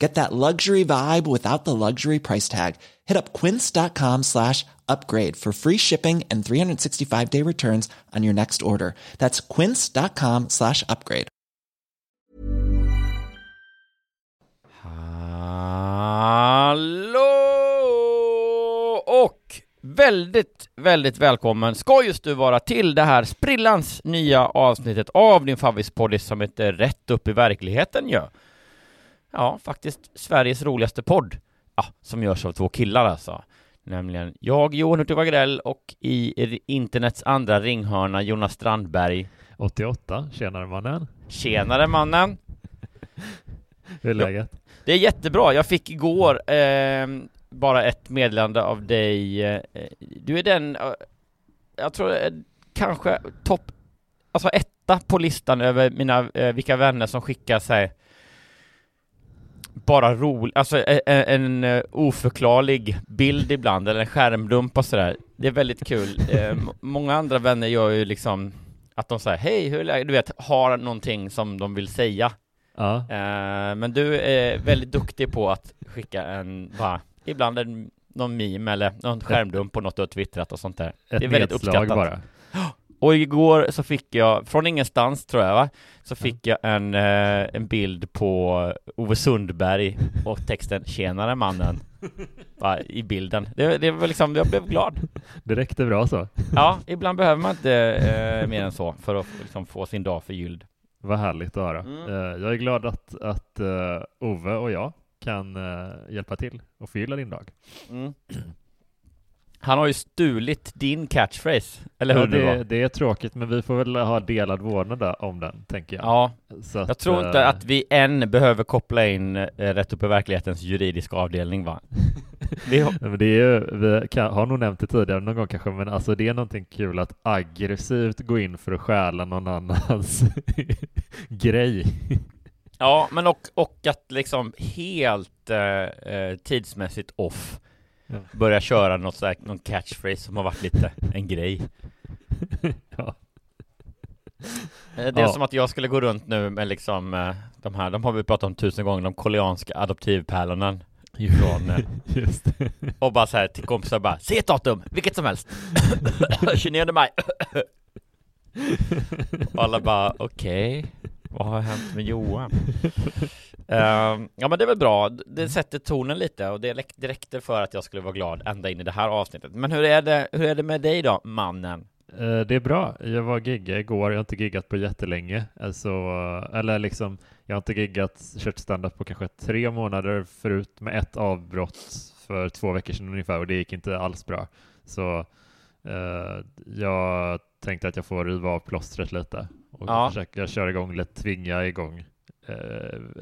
Get that luxury vibe without the luxury price tag. Hit up quince.com slash upgrade for free shipping and 365 day returns on your next order. That's quince.com slash upgrade. Hallå! Och väldigt, väldigt välkommen ska just du vara till det här sprillans nya avsnittet av din favvispodd som heter Rätt upp i verkligheten ja. Ja, faktiskt Sveriges roligaste podd. Ja, som görs av två killar alltså. Nämligen jag, Johan Hurtig Wagrell och i internets andra ringhörna Jonas Strandberg. 88, tjenare mannen. Tjenare mannen! Hur är läget? Det är jättebra, jag fick igår eh, bara ett meddelande av dig. Eh, du är den, jag tror eh, kanske topp, alltså etta på listan över mina, eh, vilka vänner som skickar sig bara rolig, alltså en, en uh, oförklarlig bild ibland, eller en skärmdump och sådär. Det är väldigt kul. Eh, många andra vänner gör ju liksom att de säger hej, hur är läget? Du vet, har någonting som de vill säga. Ja. Eh, men du är väldigt duktig på att skicka en, bara, ibland en, någon meme eller någon skärmdump på något du har twittrat och sånt där. Ett det är väldigt uppskattat. bara. Och igår så fick jag, från ingenstans tror jag va, så fick jag en, eh, en bild på Ove Sundberg och texten 'Tjenare mannen' va, i bilden. Det, det var liksom, jag blev glad. Det räckte bra så. Ja, ibland behöver man inte eh, mer än så för att liksom, få sin dag förgylld. Vad härligt att höra. Mm. Eh, jag är glad att, att eh, Ove och jag kan eh, hjälpa till och förgylla din dag. Mm. Han har ju stulit din catchphrase, eller hur Ja, det var? det, det är tråkigt, men vi får väl ha delad vårdnad om den, tänker jag. Ja, Så att, jag tror inte eh, att vi än behöver koppla in eh, Rätt upp i verklighetens juridiska avdelning va? Nej, Men det är ju, vi kan, har nog nämnt det tidigare någon gång kanske, men alltså det är någonting kul att aggressivt gå in för att stjäla någon annans grej. Ja, men och, och att liksom helt eh, eh, tidsmässigt off Ja. börja köra något så här, någon catchphrase som har varit lite en grej. ja. Eh, Det är Ja. som att jag skulle gå runt nu med liksom eh, de här, de har vi pratat om tusen gånger, de koreanska adoptivpärlorna från, eh, Just det. och bara så här till kompisar bara, se ett datum, vilket som helst 29 maj Och alla bara, okej Vad har hänt med Johan? Ehm, ja men det är väl bra, det sätter tonen lite och det, räck- det räckte för att jag skulle vara glad ända in i det här avsnittet Men hur är det, hur är det med dig då, mannen? Eh, Det är bra. Jag var gigga igår. Jag har inte giggat på jättelänge. Alltså, eller liksom, jag har inte giggat, kört standup på kanske tre månader förut med ett avbrott för två veckor sedan ungefär och det gick inte alls bra. Så jag tänkte att jag får riva av plåstret lite och Ja. försöka köra igång lite, tvinga igång eh,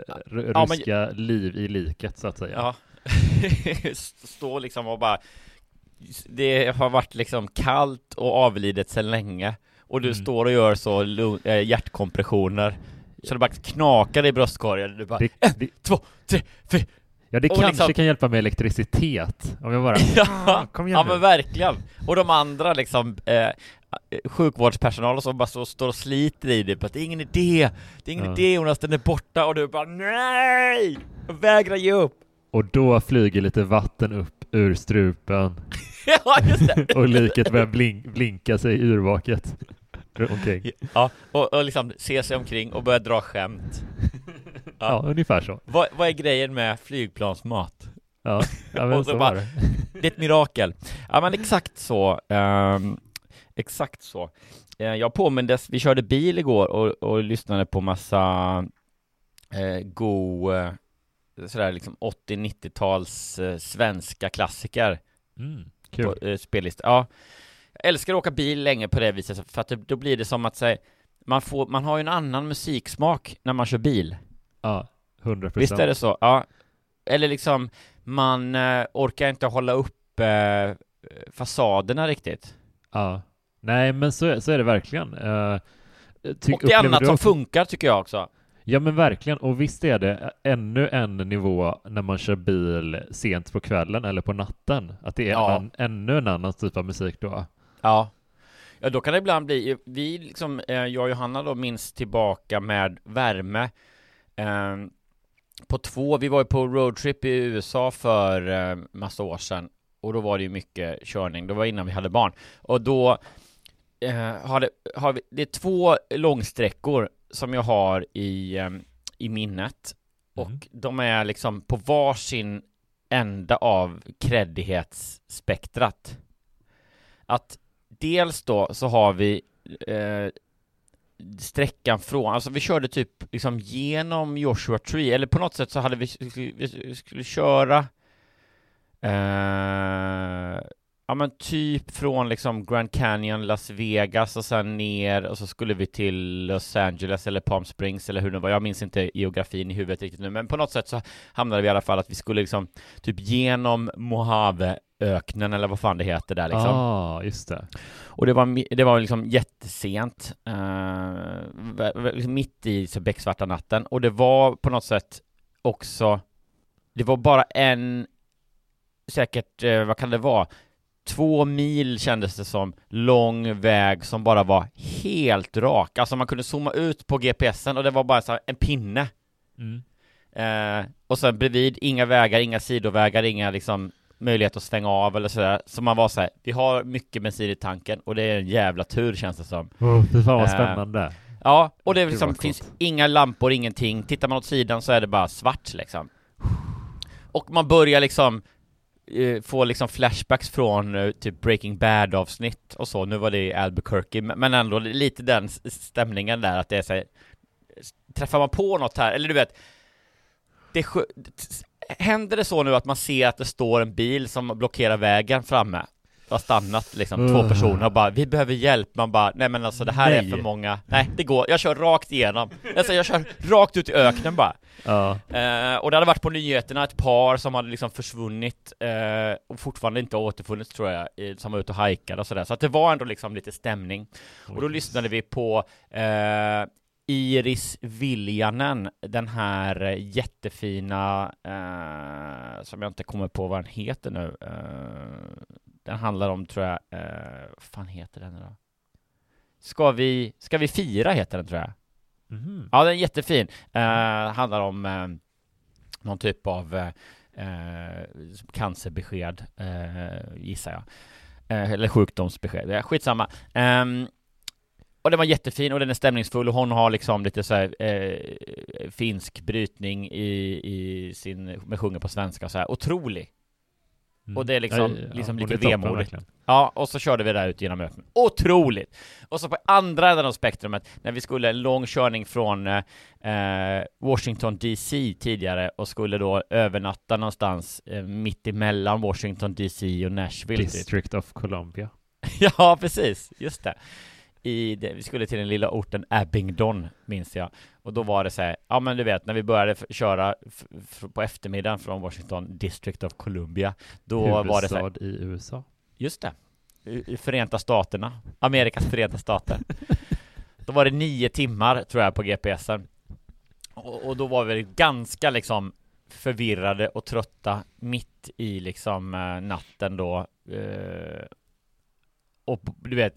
Ja, men- ruska liv i liket så att säga. Ja Stå liksom och bara Det har varit liksom kallt och avlidet sedan länge Och du Mm. står och gör så eh, hjärtkompressioner Så det bara knakar i bröstkorgen Du bara Det, det, två, tre, fyra Ja, det Och kanske liksom- kan hjälpa med elektricitet. Om jag bara... Ja, kom igen ja men verkligen. Och de andra liksom, eh, sjukvårdspersonal som bara står, står och sliter i det på att det är ingen idé, det är ingen Ja. idé Jonas, den är borta och du bara nej! Jag vägrar ge upp. Och då flyger lite vatten upp ur strupen ja, just det. och liket börjar blink, blinka sig yrvaket omkring. Ja, och, och liksom se sig omkring och börja dra skämt. Ja, ungefär så. Vad, vad är grejen med flygplansmat? Ja, ja men så så bara- var det. Det är ett mirakel. Ja men exakt så. ehm, exakt så. Eh, jag påmindes, vi körde bil igår och, och lyssnade på massa eh, god, eh, sådär liksom 80-90-tals eh, svenska klassiker Mm, på kul. eh, spellista. Ja. Jag älskar att åka bil länge på det viset för att det, då blir det som att säga man, får, man har ju en annan musiksmak när man kör bil. Ja, 100 Visst är det så? Ja. Eller liksom, man eh, orkar inte hålla upp eh, fasaderna riktigt. Ja. Nej, men så, är- så är det verkligen. Uh, ty, och det är annat som också- funkar tycker jag också. Ja men verkligen, och visst är det ännu en nivå när man kör bil sent på kvällen eller på natten, att det är Ja. en, ännu en annan typ av musik då. Ja. Ja, då kan det ibland bli, vi liksom, eh, jag och Johanna då minns tillbaka med värme eh, på två, vi var ju på roadtrip i USA för eh, massa år sedan och då var det ju mycket körning, det var innan vi hade barn och då eh, har, det, har vi, det är två långsträckor som jag har i, eh, i minnet och Mm. de är liksom på varsin ända av kreddighetsspektrat. Att dels då så har vi eh, sträckan från, alltså vi körde typ liksom genom Joshua Tree, eller på något sätt så hade vi, vi skulle köra eh, ja men typ från liksom Grand Canyon, Las Vegas och sen ner och så skulle vi till Los Angeles eller Palm Springs eller hur det var, jag minns inte geografin i huvudet riktigt nu, men på något sätt så hamnade vi i alla fall att vi skulle liksom typ genom Mojave Mojaveöknen eller vad fan det heter där liksom. ah, just det. Och det var, det var liksom jättesent, eh, liksom mitt i så becksvarta natten, och det var på något sätt också, det var bara en, säkert, eh, vad kan det vara, två mil kändes det som, lång väg som bara var helt rak, alltså man kunde zooma ut på GPSen och det var bara så en pinne. Mm. Eh, och sen bredvid, inga vägar, inga sidovägar, inga liksom möjlighet att svänga av eller sådär. Så man var såhär, vi har mycket bensin i tanken och det är en jävla tur känns det som. Oh, fy fan vad Eh, spännande. Ja, och det är liksom, vad finns inga lampor, ingenting. Tittar man åt sidan så är det bara svart liksom. Och man börjar liksom eh, få liksom flashbacks från eh, typ Breaking Bad avsnitt och så. Nu var det i Albuquerque, men ändå lite den stämningen där att det är så här, Träffar man på något här, eller du vet det, Händer det så nu att man ser att det står en bil som blockerar vägen framme? Det har stannat liksom två Uh. personer och bara 'Vi behöver hjälp' Man bara 'Nej men alltså det här är Nej. för många' Nej det går, jag kör rakt igenom Alltså jag kör rakt ut i öknen bara Ja. Eh, och det hade varit på nyheterna ett par som hade liksom försvunnit eh, och fortfarande inte återfunnits tror jag, i, som var ute och hajkade och sådär. Så att det var ändå liksom lite stämning. Och då lyssnade vi på eh, Iris Viljanen, den här jättefina, eh, som jag inte kommer på vad den heter nu. Eh, den handlar om, tror jag, eh, vad fan heter den då? Ska vi, ska vi fira heter den tror jag. Mhm. Ja, den är jättefin. Eh, handlar om eh, någon typ av eh, cancerbesked, gissar jag. Eller sjukdomsbesked, skitsamma. Ehm, och den var jättefin och den är stämningsfull och hon har liksom lite så här, eh, finsk brytning i, i sin, med sjunger på svenska så här. Otrolig. Mm. Och det är liksom- Ja, liksom hon lite vemodigt. Ja, och så körde vi där ut genom öknen. Otroligt! Och så på andra änden av spektrumet, när vi skulle en lång körning från eh, eh, Washington DC tidigare och skulle då övernatta någonstans eh, mitt emellan Washington DC och Nashville. Typ. District of Columbia. ja, precis, just det. I det. Vi skulle till den lilla orten Abingdon, minns jag. Och då var det så här, ja men du vet, när vi började köra på eftermiddagen från Washington District of Columbia, då var det så här, Huvudstad i USA. Just det. I i Förenta Staterna. Amerikas Förenta Stater. Då var det nio timmar, tror jag, på GPSen. Och, och då var vi ganska liksom förvirrade och trötta mitt i liksom eh, natten då. Eh, och du vet,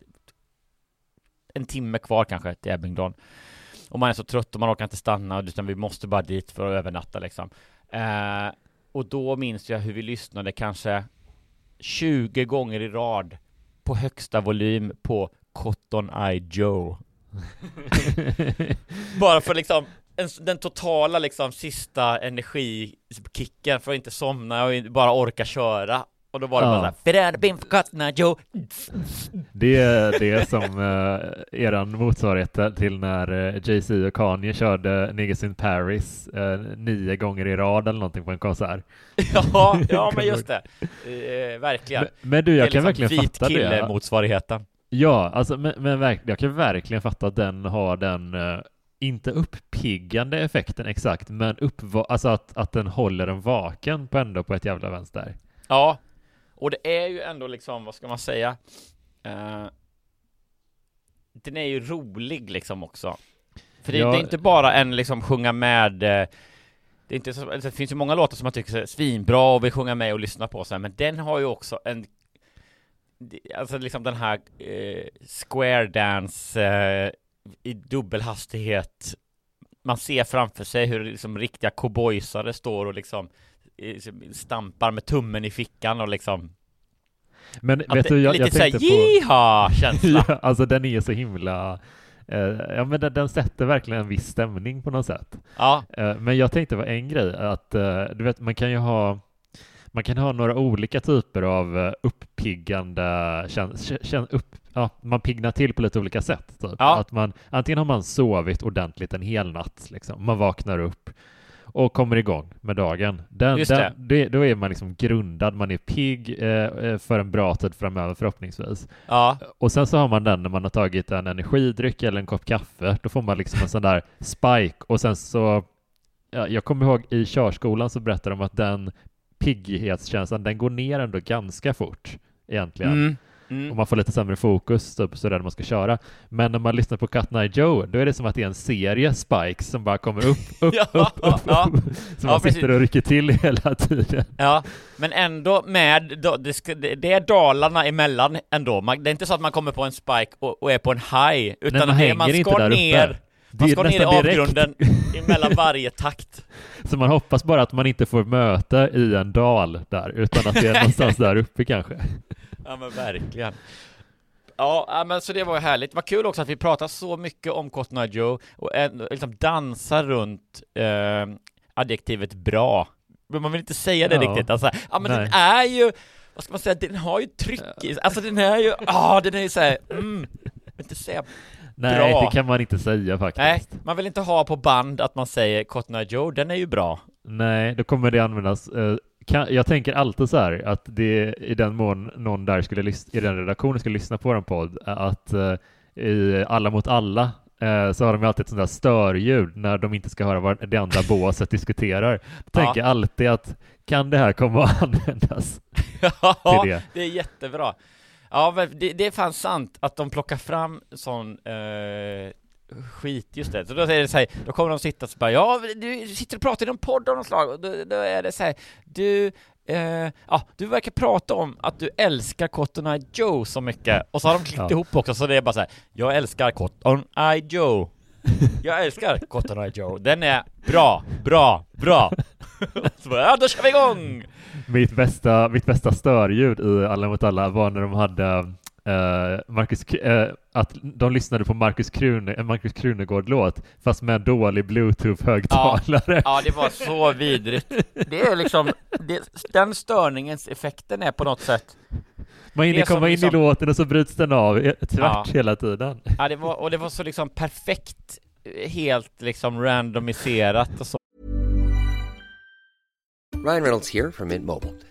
en timme kvar kanske till Abingdon. Och man är så trött och man orkar inte stanna, utan vi måste bara dit för att övernatta liksom. Eh, och då minns jag hur vi lyssnade kanske 20 gånger i rad på högsta volym på Cotton Eye Joe. Bara för liksom en, den totala liksom sista energikicken för att inte somna och bara orka köra. Och då var det Ja. bara såhär, Joe. Det är det som eh, eran motsvarighet till när eh, Jay-Z och Kanye körde Niggas in Paris eh, nio gånger i rad eller någonting på en konsert. ja, ja men just det. Eh, verkligen. Men, men du, jag kan liksom verkligen vit fatta det. motsvarigheten. Ja, alltså, men, men jag kan verkligen fatta att den har den, eh, inte uppiggande effekten exakt, men uppva- alltså att, att den håller en vaken på ändå på ett jävla vänster. Ja, och det är ju ändå liksom, vad ska man säga? Eh, den är ju rolig liksom också. För det, Ja. det är inte bara en liksom sjunga med eh, det, är inte så, alltså, det finns ju många låtar som man tycker är svinbra och vill sjunga med och lyssna på så men den har ju också en Alltså liksom den här eh, square dance i dubbelhastighet Man ser framför sig hur liksom riktiga cowboysare står och liksom stampar med tummen i fickan och liksom Men att vet det, du, jag, lite jag såhär tänkte på... jiha-känsla ja, alltså den är så himla... Eh, ja men den, den sätter verkligen en viss stämning på något sätt. Ja, Eh, men jag tänkte på en grej, att eh, du vet man kan ju ha man kan ha några olika typer av eh, uppiggande upp, ja, man piggnar till på lite olika sätt. Typ. Ja. Att man, antingen har man sovit ordentligt en hel natt, liksom. man vaknar upp och kommer igång med dagen. Den, Just den, det. Då är man liksom grundad, man är pigg eh, eh, för en bra tid framöver förhoppningsvis. ja, Och sen så har man den när man har tagit en energidryck eller en kopp kaffe. Då får man liksom en sån där spike och sen så ja, jag kommer ihåg i körskolan så berättade de att den pigghetskänslan den går ner ändå ganska fort egentligen. mm, mm. Och man får lite sämre fokus typ sådär när man ska köra. Men när man lyssnar på Cut Night Joe då är det som att det är en serie spikes som bara kommer upp, upp, Ja, upp, upp, ja. upp. Så man precis. sitter och rycker till hela tiden. Ja, men ändå med, det, är dalarna emellan ändå, det är inte så att man kommer på en spike och, är på en high, utan man det, är- man ska där ner, man ska ner i avgrunden emellan varje takt. Så man hoppas bara att man inte får möte i en dal där, utan att det är någonstans där uppe kanske. Ja men verkligen. Ja, men så det var ju härligt. Vad kul också att vi pratar så mycket om Cotton Eye Joe och ändå liksom dansar runt eh, adjektivet bra. Men man vill inte säga det Ja. riktigt. Alltså, ja men Nej. den är ju, vad ska man säga, den har ju tryck i sig. Alltså den är ju, ja den är ju såhär, mm, vill inte säga Nej, Bra. det kan man inte säga faktiskt. Nej, man vill inte ha på band att man säger Cotton Eye Joe, den är ju bra. Nej, då kommer det användas. eh, kan, jag tänker alltid så här att det i den mån någon där skulle i den redaktionen skulle lyssna på en podd, att eh, i Alla mot alla eh, så har de alltid ett sånt där störljud när de inte ska höra vad det andra båset diskuterar. Då tänker jag alltid att kan det här komma att användas Ja, det? det är jättebra. Ja, det, det är fan sant att de plockar fram sån eh, skit, just det. Så då är det så här, då kommer de sitta och så bara, ja, du sitter och pratar i någon podd av något slag, och då, då är det så här, du, eh, ja, du verkar prata om att du älskar Cotton Eye Joe så mycket, och så har de klippt Ja. ihop också, så det är bara så här, jag älskar Cotton Eye Joe. Jag älskar Cotton Eye Joe, den är bra, bra, bra. så bara, ja, då kör vi igång! Mitt bästa, mitt bästa störljud i Alla mot alla var när de hade Marcus, K- eh, att de lyssnade på Marcus, Krune, en Marcus Krunegård-låt fast med dålig bluetooth-högtalare. Ja, det var så vidrigt. Det är liksom, det, den störningens effekten är på något sätt, Man hinner komma in liksom- i låten och så bryts den av eh, tvärt Ja. hela tiden. ja det var, och det var så liksom perfekt, eh, helt liksom randomiserat och så. Ryan Reynolds here from Mint Mobile.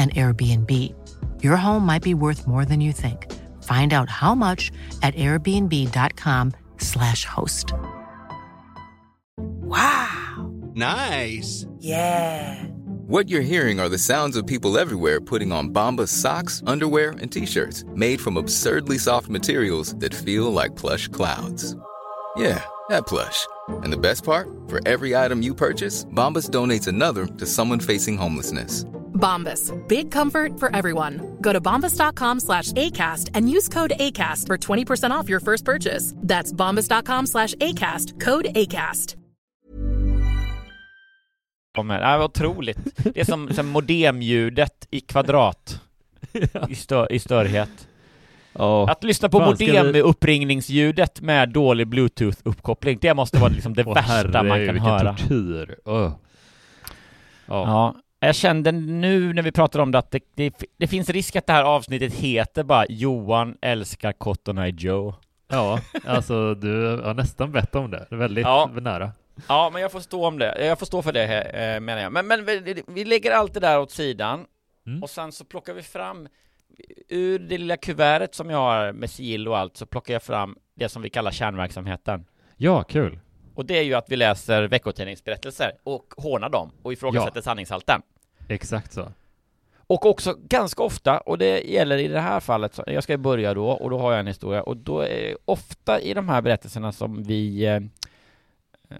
an Airbnb. Your home might be worth more than you think. Find out how much at airbnb.com/slash host. Wow. Nice. Yeah. What you're hearing are the sounds of people everywhere putting on Bombas socks, underwear, and t-shirts made from absurdly soft materials that feel like plush clouds. Yeah, that plush. And the best part? For every item you purchase, Bombas donates another to someone facing homelessness. Bombas. Big comfort for everyone. Go to bombas.com slash ACAST and use code ACAST for 20% off your first purchase. That's bombas.com slash ACAST. Code ACAST. Kommer. Ja, vad otroligt. Det är som, som modemljudet i kvadrat. I, stör, I störhet. Ja. Att lyssna på Fan, ska modem-uppringningsljudet med dålig bluetooth-uppkoppling, det måste vara liksom det Åh, värsta herre, man kan vilken höra. tortyr. Öh. Ja. Ja, jag kände nu när vi pratar om det att det, det, det finns risk att det här avsnittet heter bara Johan älskar Cotton Eye Joe. ja, alltså du har nästan bett om det. Väldigt Ja. nära. Ja, men jag får stå om det. Jag får stå för det eh, menar jag. Men, men vi, vi lägger allt det där åt sidan Mm. och sen så plockar vi fram ur det lilla kuvertet som jag har med sigill och allt så plockar jag fram det som vi kallar kärnverksamheten. Ja, kul. Och det är ju att vi läser veckotidningsberättelser och hånar dem och ifrågasätter Ja. sanningshalten. Exakt så. Och också ganska ofta, och det gäller i det här fallet, så jag ska börja då, och då har jag en historia, och då är ofta i de här berättelserna som vi eh, eh,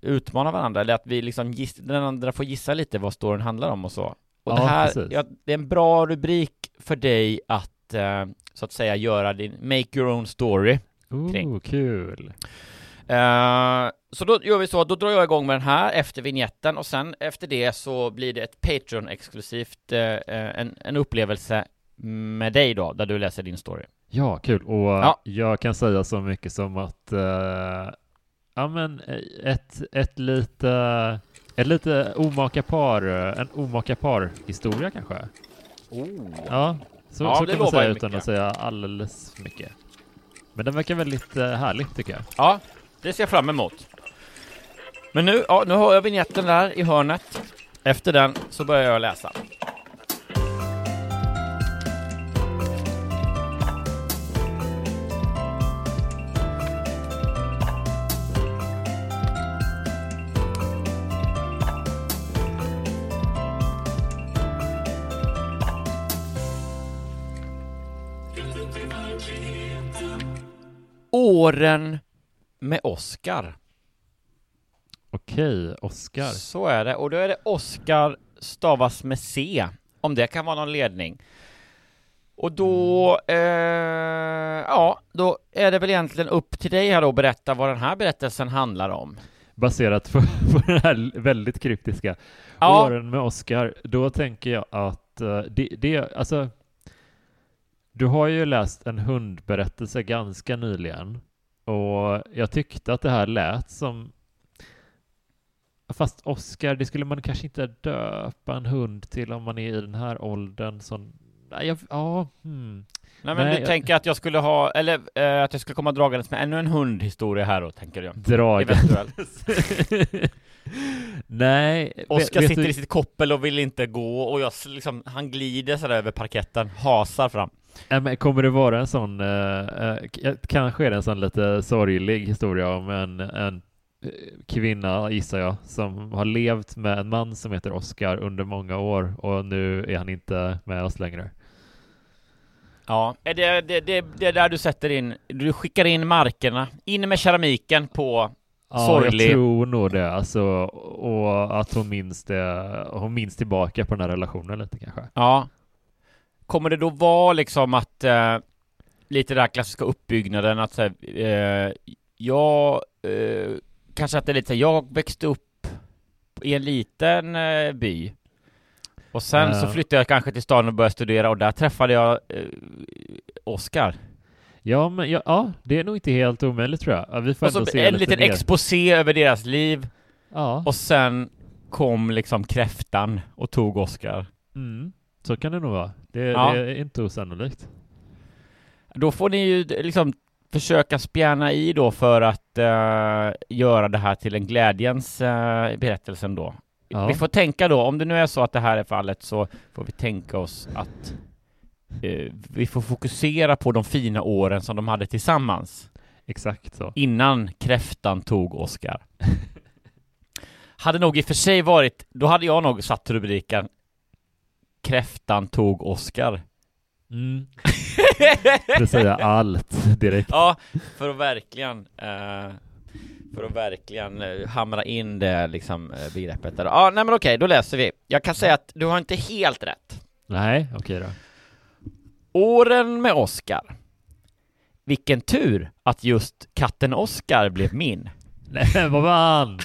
utmanar varandra, eller att vi liksom giss, den andra får gissa lite vad storyn handlar om och så. Och Ja, det här, ja, det är en bra rubrik för dig att, eh, så att säga, göra din make your own story. Kring. Oh, kul. Eh, så då gör vi så, då drar jag igång med den här efter vignetten och sen efter det så blir det ett Patreon-exklusivt, eh, en, en upplevelse med dig då, där du läser din story. Ja, kul. Och Ja. jag kan säga så mycket som att eh, ja, men ett, ett lite ett lite omaka par, en omaka par historia kanske. Oh. Ja, så, Ja, så kan man säga utan mycket. att säga alldeles för mycket. Men den verkar väldigt härlig tycker jag. Ja, det ser jag fram emot. Men nu, ja, nu har jag vignetten där i hörnet. Efter den så börjar jag läsa. Åren med Oscar. Okej, Oscar. Så är det, och då är det Oscar stavas med C, om det kan vara någon ledning. Och då, Mm. eh, ja, då är det väl egentligen upp till dig här då att berätta vad den här berättelsen handlar om. Baserat på, på den här väldigt kryptiska Ja. åren med Oscar, då tänker jag att eh, det, det, alltså du har ju läst en hundberättelse ganska nyligen och jag tyckte att det här lät som Fast Oscar, det skulle man kanske inte döpa en hund till om man är i den här åldern som... Nej, jag, ja, hmm. Nej men Nej, du jag- tänker att jag skulle ha, eller eh, att jag skulle komma dragandes med ännu en hundhistoria här då, tänker jag. Dragandes. Nej, Oskar sitter du- i sitt koppel och vill inte gå och jag liksom, han glider sådär över parketten, hasar fram. Men kommer det vara en sån, eh, eh, k- kanske är det en sån lite sorglig historia om en, en eh, kvinna, gissar jag, som har levt med en man som heter Oscar under många år och nu är han inte med oss längre. Ja, är det, det, det, det är där du sätter in, du skickar in markerna, in med keramiken på Ja, sorglig... jag tror nog det, alltså, och att hon minns det, hon minns tillbaka på den här relationen lite kanske. Ja. Kommer det då vara liksom att, eh, lite den här klassiska uppbyggnaden att säga, eh, jag, eh, kanske att det är lite så här, jag växte upp i en liten eh, by. Och sen så Ja. flyttade jag kanske till stan och började studera och där träffade jag eh, Oscar. Ja, men ja, ja, det är nog inte helt omöjligt tror jag. Ja, Vi får Och ändå så se en lite liten mer. exposé över deras liv. Ja. Och sen kom liksom kräftan och tog Oscar. Mm, så kan det nog vara. Det, Ja. det är inte osannolikt. Då får ni ju liksom försöka spjärna i då för att eh, göra det här till en glädjens uh, berättelsen då. Ja. Vi får tänka då, om det nu är så att det här är fallet så får vi tänka oss att eh, vi får fokusera på de fina åren som de hade tillsammans. Exakt så. Innan kräftan tog Oscar. hade nog i och för sig varit, då hade jag nog satt rubriken Kräftan tog Oscar. Mm. Det säger allt direkt. Ja, för att verkligen eh, för att verkligen eh, hamra in det liksom eh, begreppet där. Ja, nej men okej, då läser vi. Jag kan säga att du har inte helt rätt. Nej, okej då. Åren med Oscar. Vilken tur att just katten Oscar blev min. Nej, vad fan!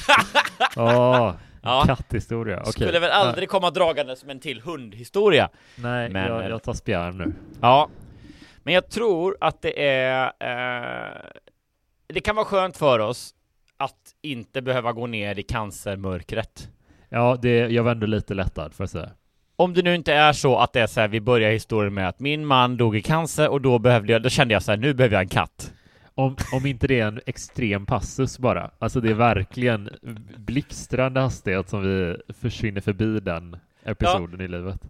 Åh, Ja. katthistoria. Okej. Skulle väl aldrig komma dragandes med en till hundhistoria. Nej, Men- jag, jag tar spjärn nu. Ja, men jag tror att det är eh, Det kan vara skönt för oss att inte behöva gå ner i cancermörkret. Ja, det, jag var ändå lite lättad får jag säga. Om det nu inte är så att det är så här, vi börjar historien med att min man dog i cancer och då behövde jag, då kände jag så här, nu behöver jag en katt. Om, om inte det är en extrem passus bara. Alltså det är verkligen blixtrande hastighet som vi försvinner förbi den episoden i livet.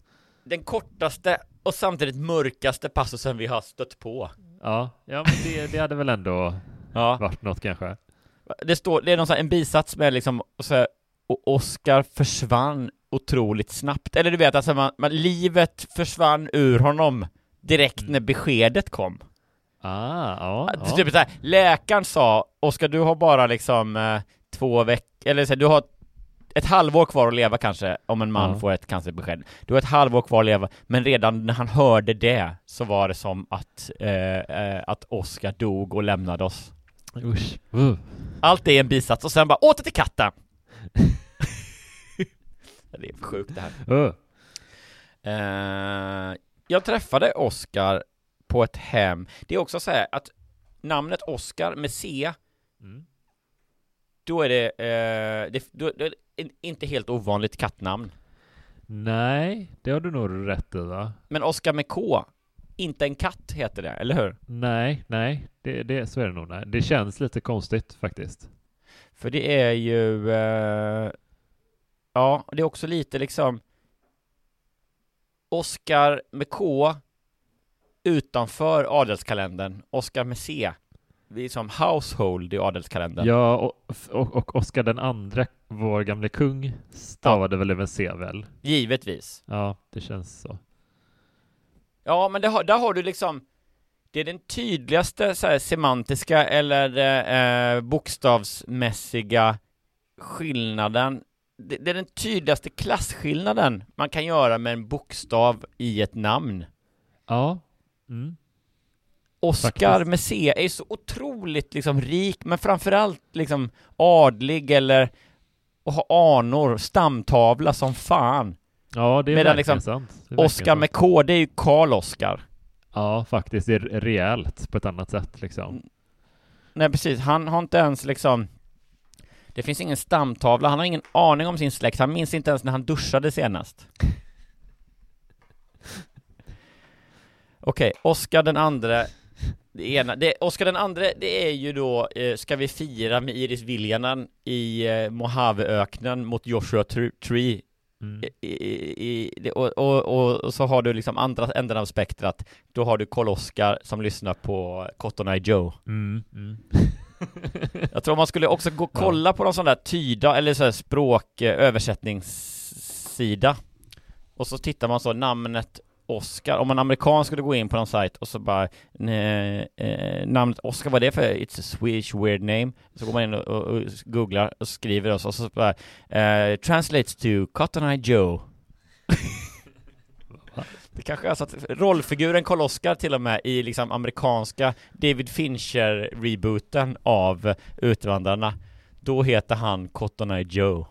Den kortaste och samtidigt mörkaste passusen vi har stött på. Ja, ja men det, det hade väl ändå Ja. varit något kanske. Det står, det är någon sån här, en bisats med liksom, så här, och Oscar försvann otroligt snabbt. Eller du vet, alltså man, man, livet försvann ur honom direkt när beskedet kom. Ah, ja. Ja. Typ så här, läkaren sa, Oskar du har bara liksom eh, två veckor, eller så här, du har ett halvår kvar att leva kanske, om en man Ja. får ett cancerbesked. Du har ett halvår kvar att leva, men redan när han hörde det så var det som att, eh, eh, att Oskar dog och lämnade oss. Usch. Uh. Allt det är en bisats och sen bara åter till katten! det är sjukt det här. Uh. Eh, jag träffade Oscar på ett hem. Det är också så här att namnet Oscar med C, Mm. då är det, eh, det, då, det är in- inte helt ovanligt kattnamn. Nej, det har du nog rätt i va? Men Oscar med K, inte en katt heter det, eller hur? Nej, nej, det, det, så är det nog. Nej. Det känns lite konstigt faktiskt. För det är ju, eh, ja, det är också lite liksom Oscar med K utanför adelskalendern, Oscar med C. Vi är som household i adelskalendern. Ja, och, och, och Oscar den andra, vår gamle kung, stavade väl även C väl? Givetvis. Ja, det känns så. Ja, men har, där har du liksom Det är den tydligaste här, semantiska eller eh, bokstavsmässiga skillnaden det, det är den tydligaste klasskillnaden man kan göra med en bokstav i ett namn. Ja, Mm. Oscar Faktiskt. med C är så otroligt liksom rik, men framförallt liksom adlig eller och ha anor, stamtavla som fan. Ja, det är Medan liksom sant. Är Oscar med K, det är ju Karl Oscar. Ja, faktiskt. Det är rejält på ett annat sätt liksom. Nej precis, han har inte ens liksom Det finns ingen stamtavla, han har ingen aning om sin släkt, han minns inte ens när han duschade senast. Okej, Oscar den andre det ena, det, Oscar den andre, det är ju då, eh, ska vi fira med Iris Viljanen i eh, Mojaveöknen mot Joshua Tr- Tree? Mm. i, i, i, och, och, och, så har du liksom andra änden av spektrat. Då har du Karl Oskar som lyssnar på Cotton Eye Joe. Mm, mm. Jag tror man skulle också gå och kolla på någon sån där tyda eller så här språk eh, översättningssida. Och så tittar man så namnet Oscar, om en amerikan skulle gå in på någon sajt och så bara nej, eh, Namnet Oscar, vad är det för? It's a Swedish weird name Så går man in och, och, och googlar och skriver och så, och så bara eh, Translates to Cotton Eye Joe Det kanske är så att rollfiguren Karl Oskar till och med i liksom amerikanska David Fincher-rebooten av Utvandrarna Då heter han Cotton Eye Joe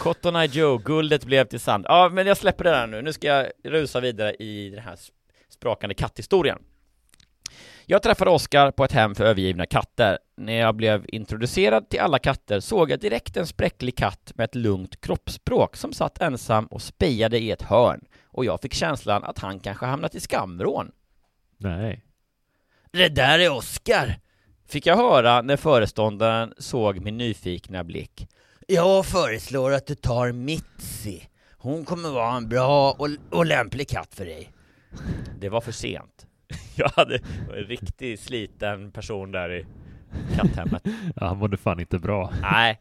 Cotton Eye Joe, guldet blev till sand Ja men jag släpper det där nu, nu ska jag rusa vidare i den här sp- sprakande katthistorien jag träffade Oskar på ett hem för övergivna katter. När jag blev introducerad till alla katter såg jag direkt en spräcklig katt med ett lugnt kroppsspråk som satt ensam och spejade i ett hörn och jag fick känslan att han kanske hamnat i skamvrån. Nej. Det där är Oskar! Fick jag höra när föreståndaren såg min nyfikna blick. Jag föreslår att du tar Mitzi. Hon kommer vara en bra och, och lämplig katt för dig. Det var för sent. Jag hade en riktigt sliten person där i katthemmet. Ja, han mådde fan inte bra. Nej,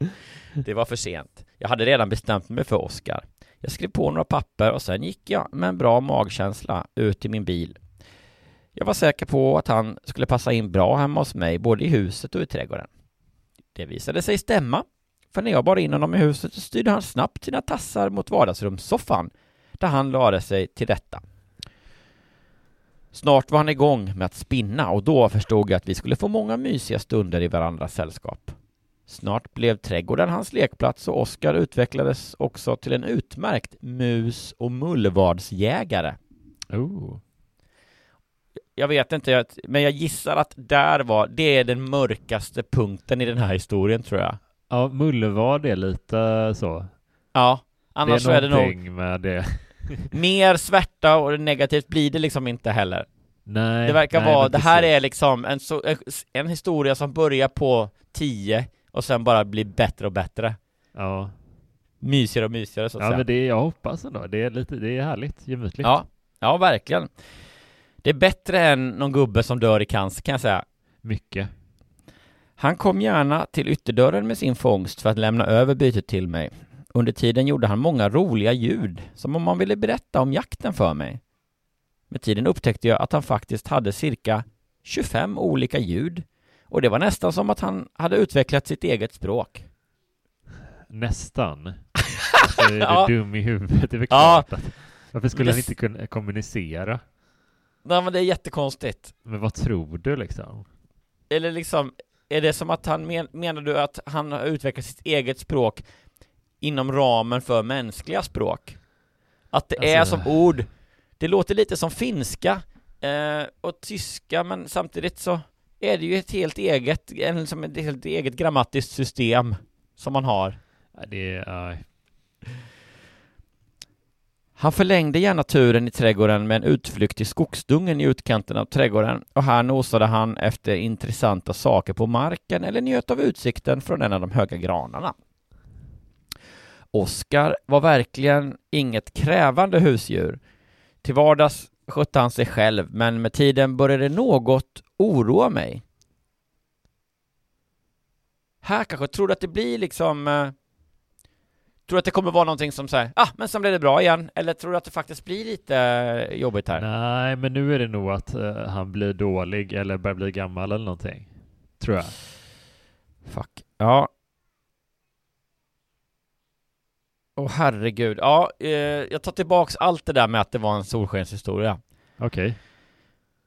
det var för sent. Jag hade redan bestämt mig för Oscar. Jag skrev på några papper och sen gick jag med en bra magkänsla ut till min bil. Jag var säker på att han skulle passa in bra hemma hos mig, både i huset och i trädgården. Det visade sig stämma, för när jag bar in honom i huset så styrde han snabbt sina tassar mot vardagsrumssoffan, där han lade sig till rätta. Snart var han igång med att spinna och då förstod jag att vi skulle få många mysiga stunder i varandras sällskap. Snart blev trädgården hans lekplats och Oskar utvecklades också till en utmärkt mus och mullvadsjägare. Oh. Jag vet inte, men jag gissar att där var, det är den mörkaste punkten i den här historien tror jag. Ja, Mullevad är lite så. Ja, annars så det är är det nog med det. mer svärta och negativt blir det liksom inte heller. Nej. Det verkar nej, vara, det här är liksom en, så, en historia som börjar på 10 och sen bara blir bättre och bättre. Ja. Mysigare och mysigare så att Ja, säga. men det, jag hoppas ändå. Det är lite, det är härligt, gemytligt. Ja, ja verkligen. Det är bättre än någon gubbe som dör i cancer kan jag säga. Mycket. Han kom gärna till ytterdörren med sin fångst för att lämna över bytet till mig. Under tiden gjorde han många roliga ljud, som om han ville berätta om jakten för mig. Med tiden upptäckte jag att han faktiskt hade cirka 25 olika ljud och det var nästan som att han hade utvecklat sitt eget språk. Nästan. Alltså, är du Ja. dum i huvudet? Det är väl Ja. klart att... Varför skulle Det- han inte kunna kommunicera? Nej men det är jättekonstigt. Men vad tror du liksom? Eller liksom, är det som att han men, menar du att han har utvecklat sitt eget språk inom ramen för mänskliga språk? Att det är Alltså- som ord, det låter lite som finska eh, och tyska men samtidigt så är det ju ett helt eget, en, som ett helt eget grammatiskt system som man har. Det är... ja. Han förlängde gärna turen i trädgården med en utflykt till skogsdungen i utkanten av trädgården och här nosade han efter intressanta saker på marken eller njöt av utsikten från en av de höga granarna. Oskar var verkligen inget krävande husdjur. Till vardags skötte han sig själv, men med tiden började något oroa mig. Här kanske, tror du att det blir liksom eh, Tror du att det kommer vara någonting som säger ah, men sen blir det bra igen? Eller tror du att det faktiskt blir lite eh, jobbigt här? Nej, men nu är det nog att eh, han blir dålig eller börjar bli gammal eller någonting. Tror jag. Fuck. Ja. Åh herregud, ja, eh, jag tar tillbaks allt det där med att det var en solskenshistoria. Okej.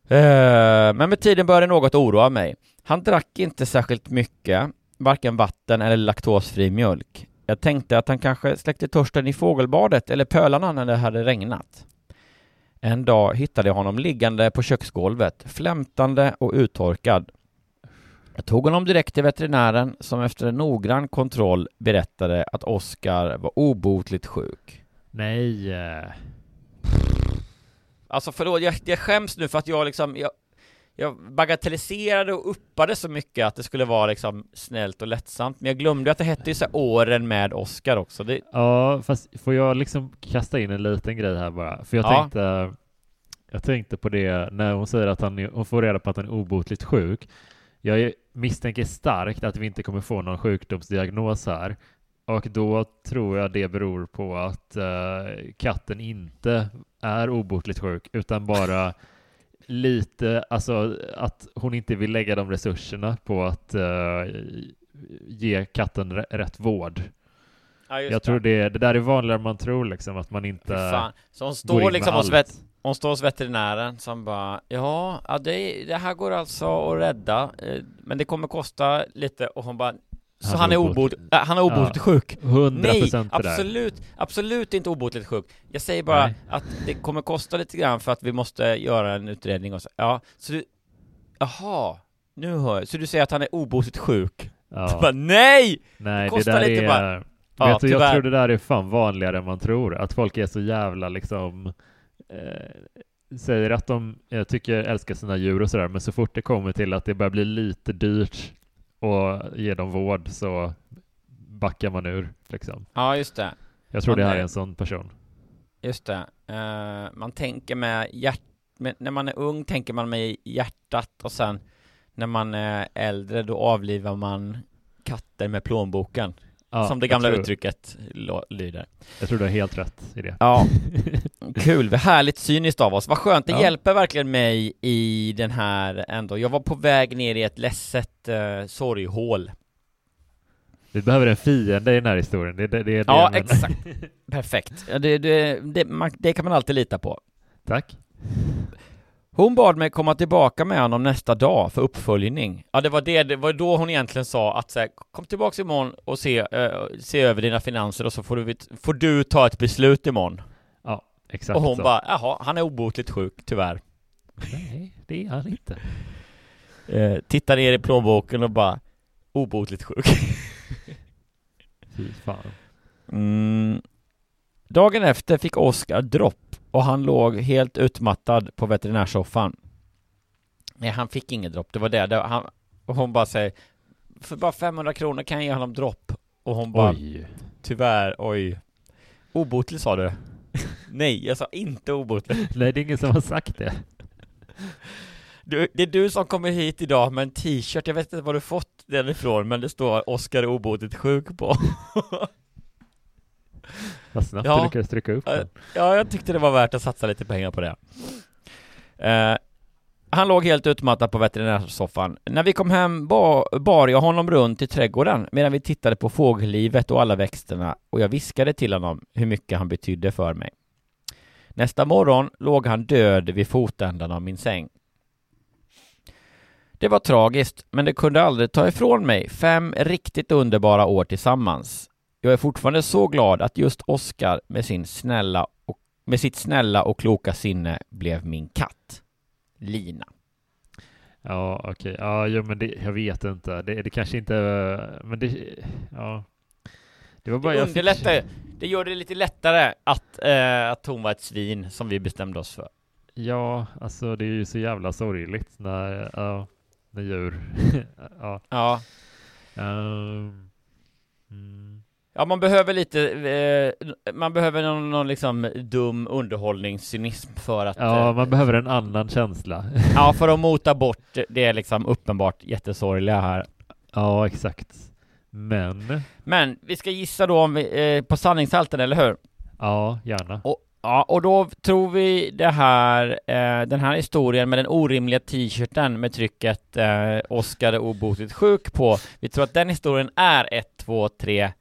Eh, men med tiden började något oroa mig. Han drack inte särskilt mycket, varken vatten eller laktosfri mjölk. Jag tänkte att han kanske släckte törsten i fågelbadet eller pölarna när det hade regnat. En dag hittade jag honom liggande på köksgolvet, flämtande och uttorkad. Jag tog honom direkt till veterinären som efter en noggrann kontroll berättade att Oskar var obotligt sjuk. Nej. eh, Alltså förlåt, jag, jag skäms nu för att jag liksom, jag, jag bagatelliserade och uppade så mycket att det skulle vara liksom snällt och lättsamt, men jag glömde att det hette ju så åren med Oscar också. Det, Ja, fast får jag liksom kasta in en liten grej här bara? För jag Ja. tänkte jag tänkte på det när hon säger att han hon får reda på att han är obotligt sjuk. Jag misstänker starkt att vi inte kommer få någon sjukdomsdiagnos här. Och då tror jag det beror på att eh, katten inte är obotligt sjuk, utan bara lite, alltså att hon inte vill lägga de resurserna på att eh, ge katten rätt vård. Ja, jag det. tror det, det där är vanligare än man tror liksom, att man inte fan. Så hon står liksom allt. vet, hon står hos veterinären som bara Ja, ja det, det här går alltså att rädda eh, Men det kommer kosta lite och hon bara Så Han han, är obot- äh, han är obotligt Ja, sjuk 100% Nej, det där. absolut, absolut inte obotligt sjuk Jag säger bara Nej. att det kommer kosta lite grann för att vi måste göra en utredning och så Ja, så du Jaha, nu hör jag, så du säger att han är obotligt sjuk? Ja. Du bara, nej! Nej, det där lite är... bara. Ja, vet du, jag tror det där är fan vanligare än man tror. Att folk är så jävla liksom eh, säger att de eh, tycker älskar sina djur och sådär, men så fort det kommer till att det börjar bli lite dyrt och ge dem vård så backar man ur liksom. Ja, just det Jag tror Man det här är- en sån person. Just det. Eh, man tänker med hjärt... Med, när man är ung tänker man med hjärtat och sen när man är äldre då avlivar man katter med plånboken. Ja, som det gamla tror- uttrycket lyder. Jag tror du har helt rätt i det. Ja, kul. Härligt cyniskt av oss. Vad skönt. Det Ja. hjälper verkligen mig i den här ändå. Jag var på väg ner i ett ledset uh, sorghål. Vi behöver en fiende i den här historien. Det, det, det är det Ja, exakt. Perfekt. Det, det, man, det kan man alltid lita på. Tack. Hon bad mig komma tillbaka med honom nästa dag för uppföljning. Ja, det var det, det var då hon egentligen sa att så här, kom tillbaks imorgon och se, eh, se över dina finanser och så får du, får du ta ett beslut imorgon. Exakt Och hon så. bara, jaha, han är obotligt sjuk, tyvärr. Nej, det är han inte. Eh, tittar ner i plånboken och bara, obotligt sjuk. Fy fan. Mm. Dagen efter fick Oskar dropp och han låg helt utmattad på veterinärsoffan. Nej, han fick inget dropp, det var det. det var han, och hon bara säger, för bara 500 kronor kan jag ge honom dropp. Och hon bara, Oj. tyvärr, oj. Obotlig sa du? Nej, jag sa inte obotlig. Nej, det är ingen som har sagt det. Du, det är du som kommer hit idag med en t-shirt, jag vet inte var du fått den ifrån, men det står Oskar obotligt sjuk på. Vad snabbt Ja. du lyckades trycka upp den. Ja, jag tyckte det var värt att satsa lite pengar på det. Eh, han låg helt utmattad på veterinärsoffan. När vi kom hem bar, bar jag honom runt i trädgården medan vi tittade på fågellivet och alla växterna och jag viskade till honom hur mycket han betydde för mig. Nästa morgon låg han död vid fotändan av min säng. Det var tragiskt, men det kunde aldrig ta ifrån mig fem riktigt underbara år tillsammans. Jag är fortfarande så glad att just Oscar med sin snälla och med sitt snälla och kloka sinne blev min katt. Lina. Ja, okej. Ja, jo, men det, jag vet inte. Det, det kanske inte... Men det... Ja. Det var bara... Det jag fick- underlättar, det gör det lite lättare att, eh, att hon var ett svin som vi bestämde oss för. Ja, alltså det är ju så jävla sorgligt när, ja, när djur... ja. Ja. Ehm, mm. Ja, man behöver lite, eh, man behöver någon, någon liksom dum underhållningscynism för att Ja, eh, man behöver en annan känsla. Ja, för att mota bort det liksom uppenbart jättesorgliga här. Ja, exakt. Men... Men vi ska gissa då om vi, eh, på sanningshalten, eller hur? Ja, gärna. Och, ja, och då tror vi det här, eh, den här historien med den orimliga t-shirten med trycket eh, Oskar är obotligt sjuk på. Vi tror att den historien är 1, 2, 3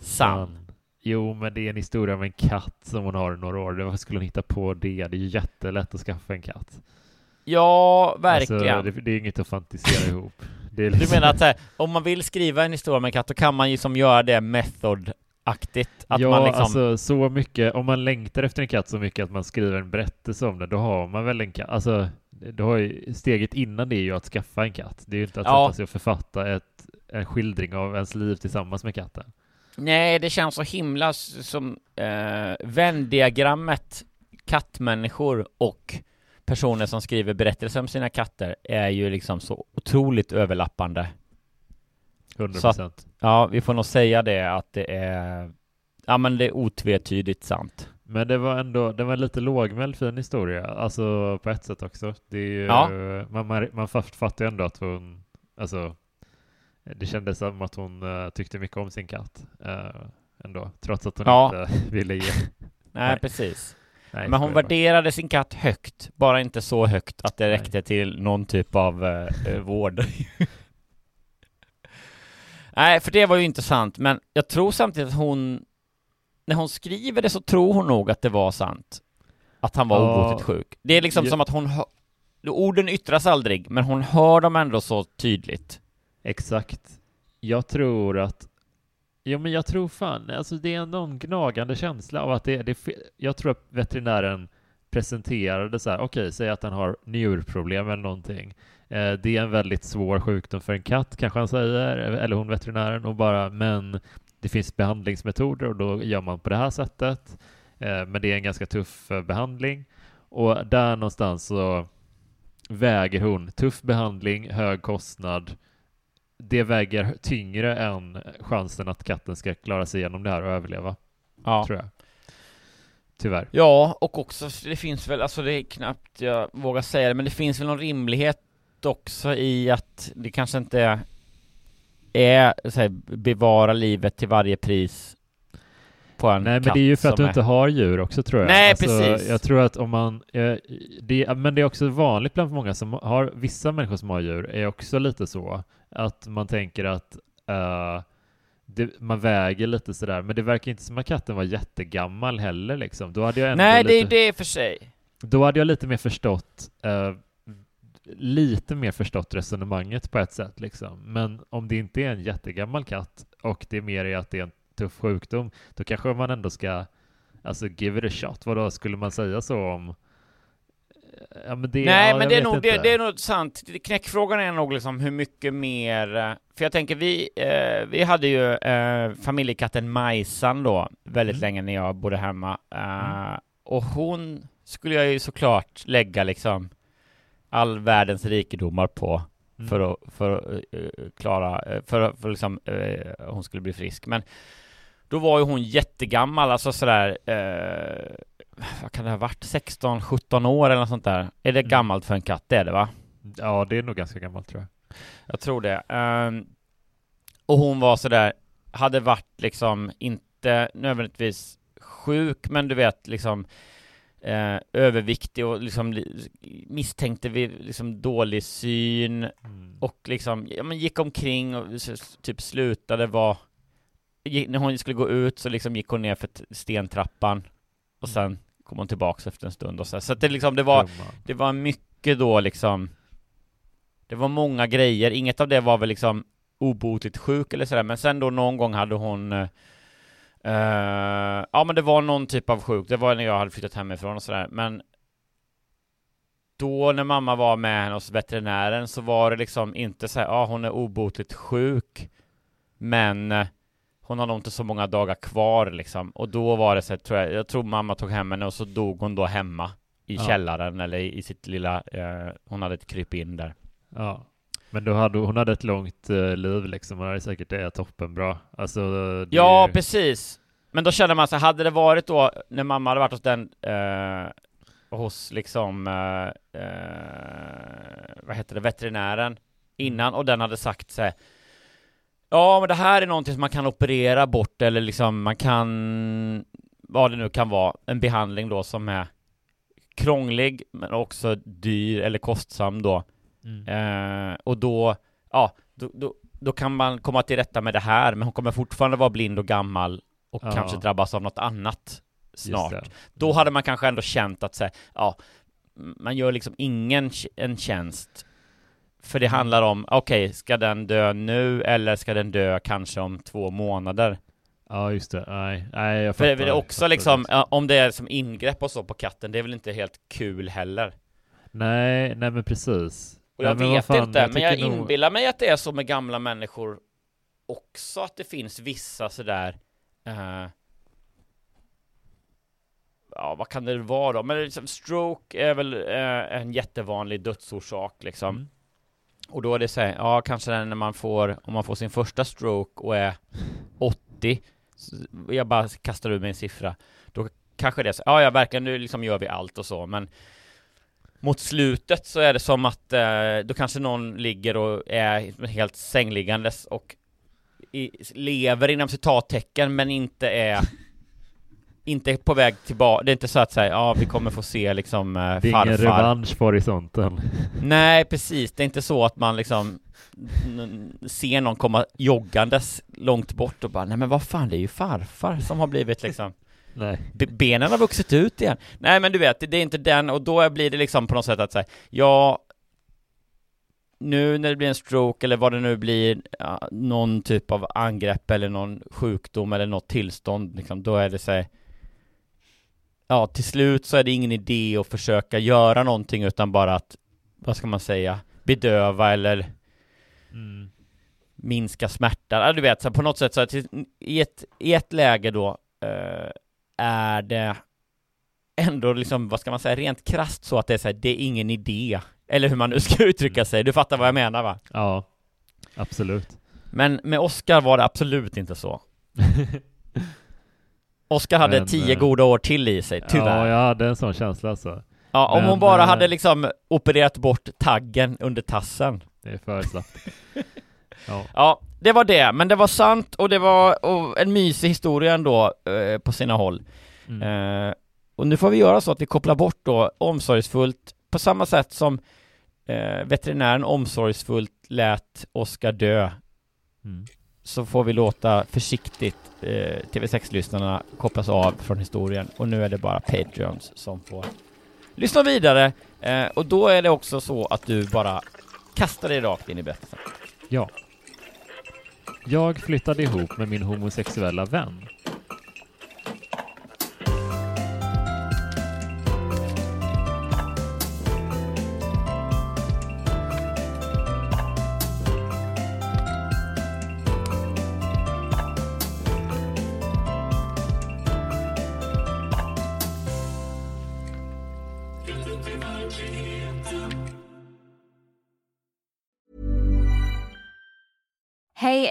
sann. Jo, men det är en historia om en katt som hon har i några år. Varför skulle hon hitta på det? Det är ju jättelätt att skaffa en katt. Ja, verkligen. Alltså, det, det är inget att fantisera ihop. Är Du liksom- menar att här, om man vill skriva en historia med en katt, då kan man ju som göra det method-aktigt? Att ja, man liksom... alltså så mycket, om man längtar efter en katt så mycket att man skriver en berättelse om den, då har man väl en katt. Alltså, då har ju, steget innan det är ju att skaffa en katt. Det är ju inte att Ja. sätta sig och författa ett, en skildring av ens liv tillsammans med katten. Nej, det känns så himla som eh, Venn-diagrammet kattmänniskor och personer som skriver berättelser om sina katter är ju liksom så otroligt överlappande. 100 Så att- procent. Ja, vi får nog säga det att det är Ja men det är otvetydigt sant. Men det var ändå, det var en lite lågmäld fin historia, alltså på ett sätt också. Det är ju, Ja. man, man, man fatt- fattar ju ändå att hon, alltså, det kändes som att hon eh, tyckte mycket om sin katt eh, ändå, trots att hon Ja. inte ville ge. Nej, precis. Nej, men hon värderade sin katt högt, bara inte så högt att det räckte till någon typ av eh, eh, vård. Nej, för det var ju intressant, men jag tror samtidigt att hon, när hon skriver det så tror hon nog att det var sant. Att han var Ja. obotligt sjuk. Det är liksom Ja. som att hon hör, orden yttras aldrig, men hon hör dem ändå så tydligt. Exakt. Jag tror att Jo men jag tror fan, alltså det är någon gnagande känsla av att det, det är Jag tror att veterinären presenterade så här, okej, säg att han har njurproblem eller någonting. Eh, det är en väldigt svår sjukdom för en katt, kanske han säger, eller hon veterinären, och bara, men det finns behandlingsmetoder och då gör man på det här sättet. Eh, men det är en ganska tuff eh, behandling. Och där någonstans så väger hon tuff behandling, hög kostnad, det väger tyngre än chansen att katten ska klara sig igenom det här och överleva. Ja. Tror jag. Tyvärr. Ja, och också, det finns väl, alltså det är knappt jag vågar säga det, men det finns väl någon rimlighet också i att det kanske inte är så här, bevara livet till varje pris på en Nej, men det är ju för att du inte har djur också tror jag. Alltså, Nej, precis. Jag tror att om man, eh, det, men det är också vanligt bland många som har, vissa människor som har djur är också lite så, att man tänker att eh, det, man väger lite sådär, men det verkar inte som att katten var jättegammal heller liksom. Då hade jag ändå Nej, det är det för sig. Då hade jag lite mer förstått eh, lite mer förstått resonemanget på ett sätt liksom. Men om det inte är en jättegammal katt och det är mer i att det är en tuff sjukdom, då kanske man ändå ska alltså give it a shot. Vad då skulle man säga så om Ja, men det, Nej, ja, men det är, nog, det, det är nog sant. Knäckfrågan är nog liksom hur mycket mer... eh, För jag tänker, vi, eh, vi hade ju eh, familjekatten Majsan då, väldigt Mm. länge när jag bodde hemma. Eh, Och hon skulle jag ju såklart lägga liksom all världens rikedomar på Mm. för att, för att eh, klara, eh, för för liksom, eh, hon skulle bli frisk. Men då var ju hon jättegammal, alltså sådär, eh, vad kan det ha varit, 16, 17 år eller något sånt där. Är det Mm. gammalt för en katt? Det är det va? Ja, det är nog ganska gammalt tror jag. Jag tror det. Ehm, och hon var sådär, hade varit liksom inte nödvändigtvis sjuk, men du vet liksom eh, överviktig och liksom li- misstänkte vi liksom dålig syn Mm. och liksom, ja men gick omkring och typ slutade vara när hon skulle gå ut så liksom gick hon ner för stentrappan och sen kom hon tillbaks efter en stund och så, så att det liksom, det var det var mycket då liksom Det var många grejer, inget av det var väl liksom obotligt sjuk eller sådär, men sen då någon gång hade hon eh, eh, Ja men det var någon typ av sjuk, det var när jag hade flyttat hemifrån och sådär, men Då när mamma var med henne hos veterinären så var det liksom inte så här, ja hon är obotligt sjuk Men eh, hon har nog inte så många dagar kvar liksom, och då var det så här, tror jag, jag tror mamma tog hem henne och så dog hon då hemma i Ja. källaren eller i, i sitt lilla, eh, hon hade ett kryp in där. Ja. Men då hade, hon hade ett långt eh, liv liksom, hon hade säkert det toppenbra. Alltså, det Ja, precis. Men då kände man så hade det varit då när mamma hade varit hos den, eh, hos liksom, eh, eh, vad heter det, veterinären innan och den hade sagt så här, Ja, men det här är någonting som man kan operera bort eller liksom man kan, vad det nu kan vara, en behandling då som är krånglig men också dyr eller kostsam då. Mm. Eh, och då, ja, då, då, då kan man komma till rätta med det här, men hon kommer fortfarande vara blind och gammal och Ja. kanske drabbas av något annat snart. det. Då hade man kanske ändå känt att säga, ja, man gör liksom ingen en tjänst. För det handlar om, okej, ska den dö nu eller ska den dö kanske om två månader? Ja, just det. Nej, nej jag För det är fattar. jag också fattar liksom, det. om det är som ingrepp och så på katten, det är väl inte helt kul heller. Nej, nej men precis. Och jag nej, vet fan, inte, men jag nog- inbillar mig att det är så med gamla människor också, att det finns vissa sådär eh, Ja, vad kan det vara då? Men liksom, stroke är väl eh, en jättevanlig dödsorsak liksom. Mm. Och då är det så här, ja kanske när man får, om man får sin första stroke och är 80 Jag bara kastar ur mig en siffra Då kanske det är så, ja ja verkligen nu liksom gör vi allt och så men Mot slutet så är det som att eh, då kanske någon ligger och är helt sängliggandes och i, lever inom citattecken men inte är inte på väg tillbaka, det är inte så att säga, ja vi kommer få se liksom eh, Det är ingen farfar revansch på horisonten. Nej precis, det är inte så att man liksom ser någon komma joggandes långt bort och bara nej men vad fan det är ju farfar som har blivit liksom Nej. Be- benen har vuxit ut igen. Nej men du vet, det är inte den och då blir det liksom på något sätt att säga ja nu när det blir en stroke eller vad det nu blir, ja, någon typ av angrepp eller någon sjukdom eller något tillstånd liksom, då är det så här, Ja, till slut så är det ingen idé att försöka göra någonting utan bara att, vad ska man säga, bedöva eller Mm. minska smärta. Ja, du vet, så på något sätt så att i ett, i ett läge då eh, är det ändå liksom, vad ska man säga, rent krasst så att det är så här, det är ingen idé. Eller hur man nu ska uttrycka sig. Du fattar vad jag menar va? Ja, absolut. Men med Oscar var det absolut inte så. Oscar hade Men, tio eh, goda år till i sig, tyvärr. Ja, jag hade en sån känsla alltså. Ja, om Men, hon bara eh, hade liksom opererat bort taggen under tassen. Det är för slappt. ja. Ja, det var det, men det var sant och det var och en mysig historia ändå eh, på sina håll. Mm. Eh, och nu får vi göra så att vi kopplar bort då omsorgsfullt på samma sätt som eh, veterinären omsorgsfullt lät Oskar dö. Mm. Så får vi låta försiktigt eh, TV6-lyssnarna kopplas av från historien och nu är det bara Patreons som får lyssna vidare eh, och då är det också så att du bara kastar dig rakt in i berättelsen. Ja. Jag flyttade ihop med min homosexuella vän.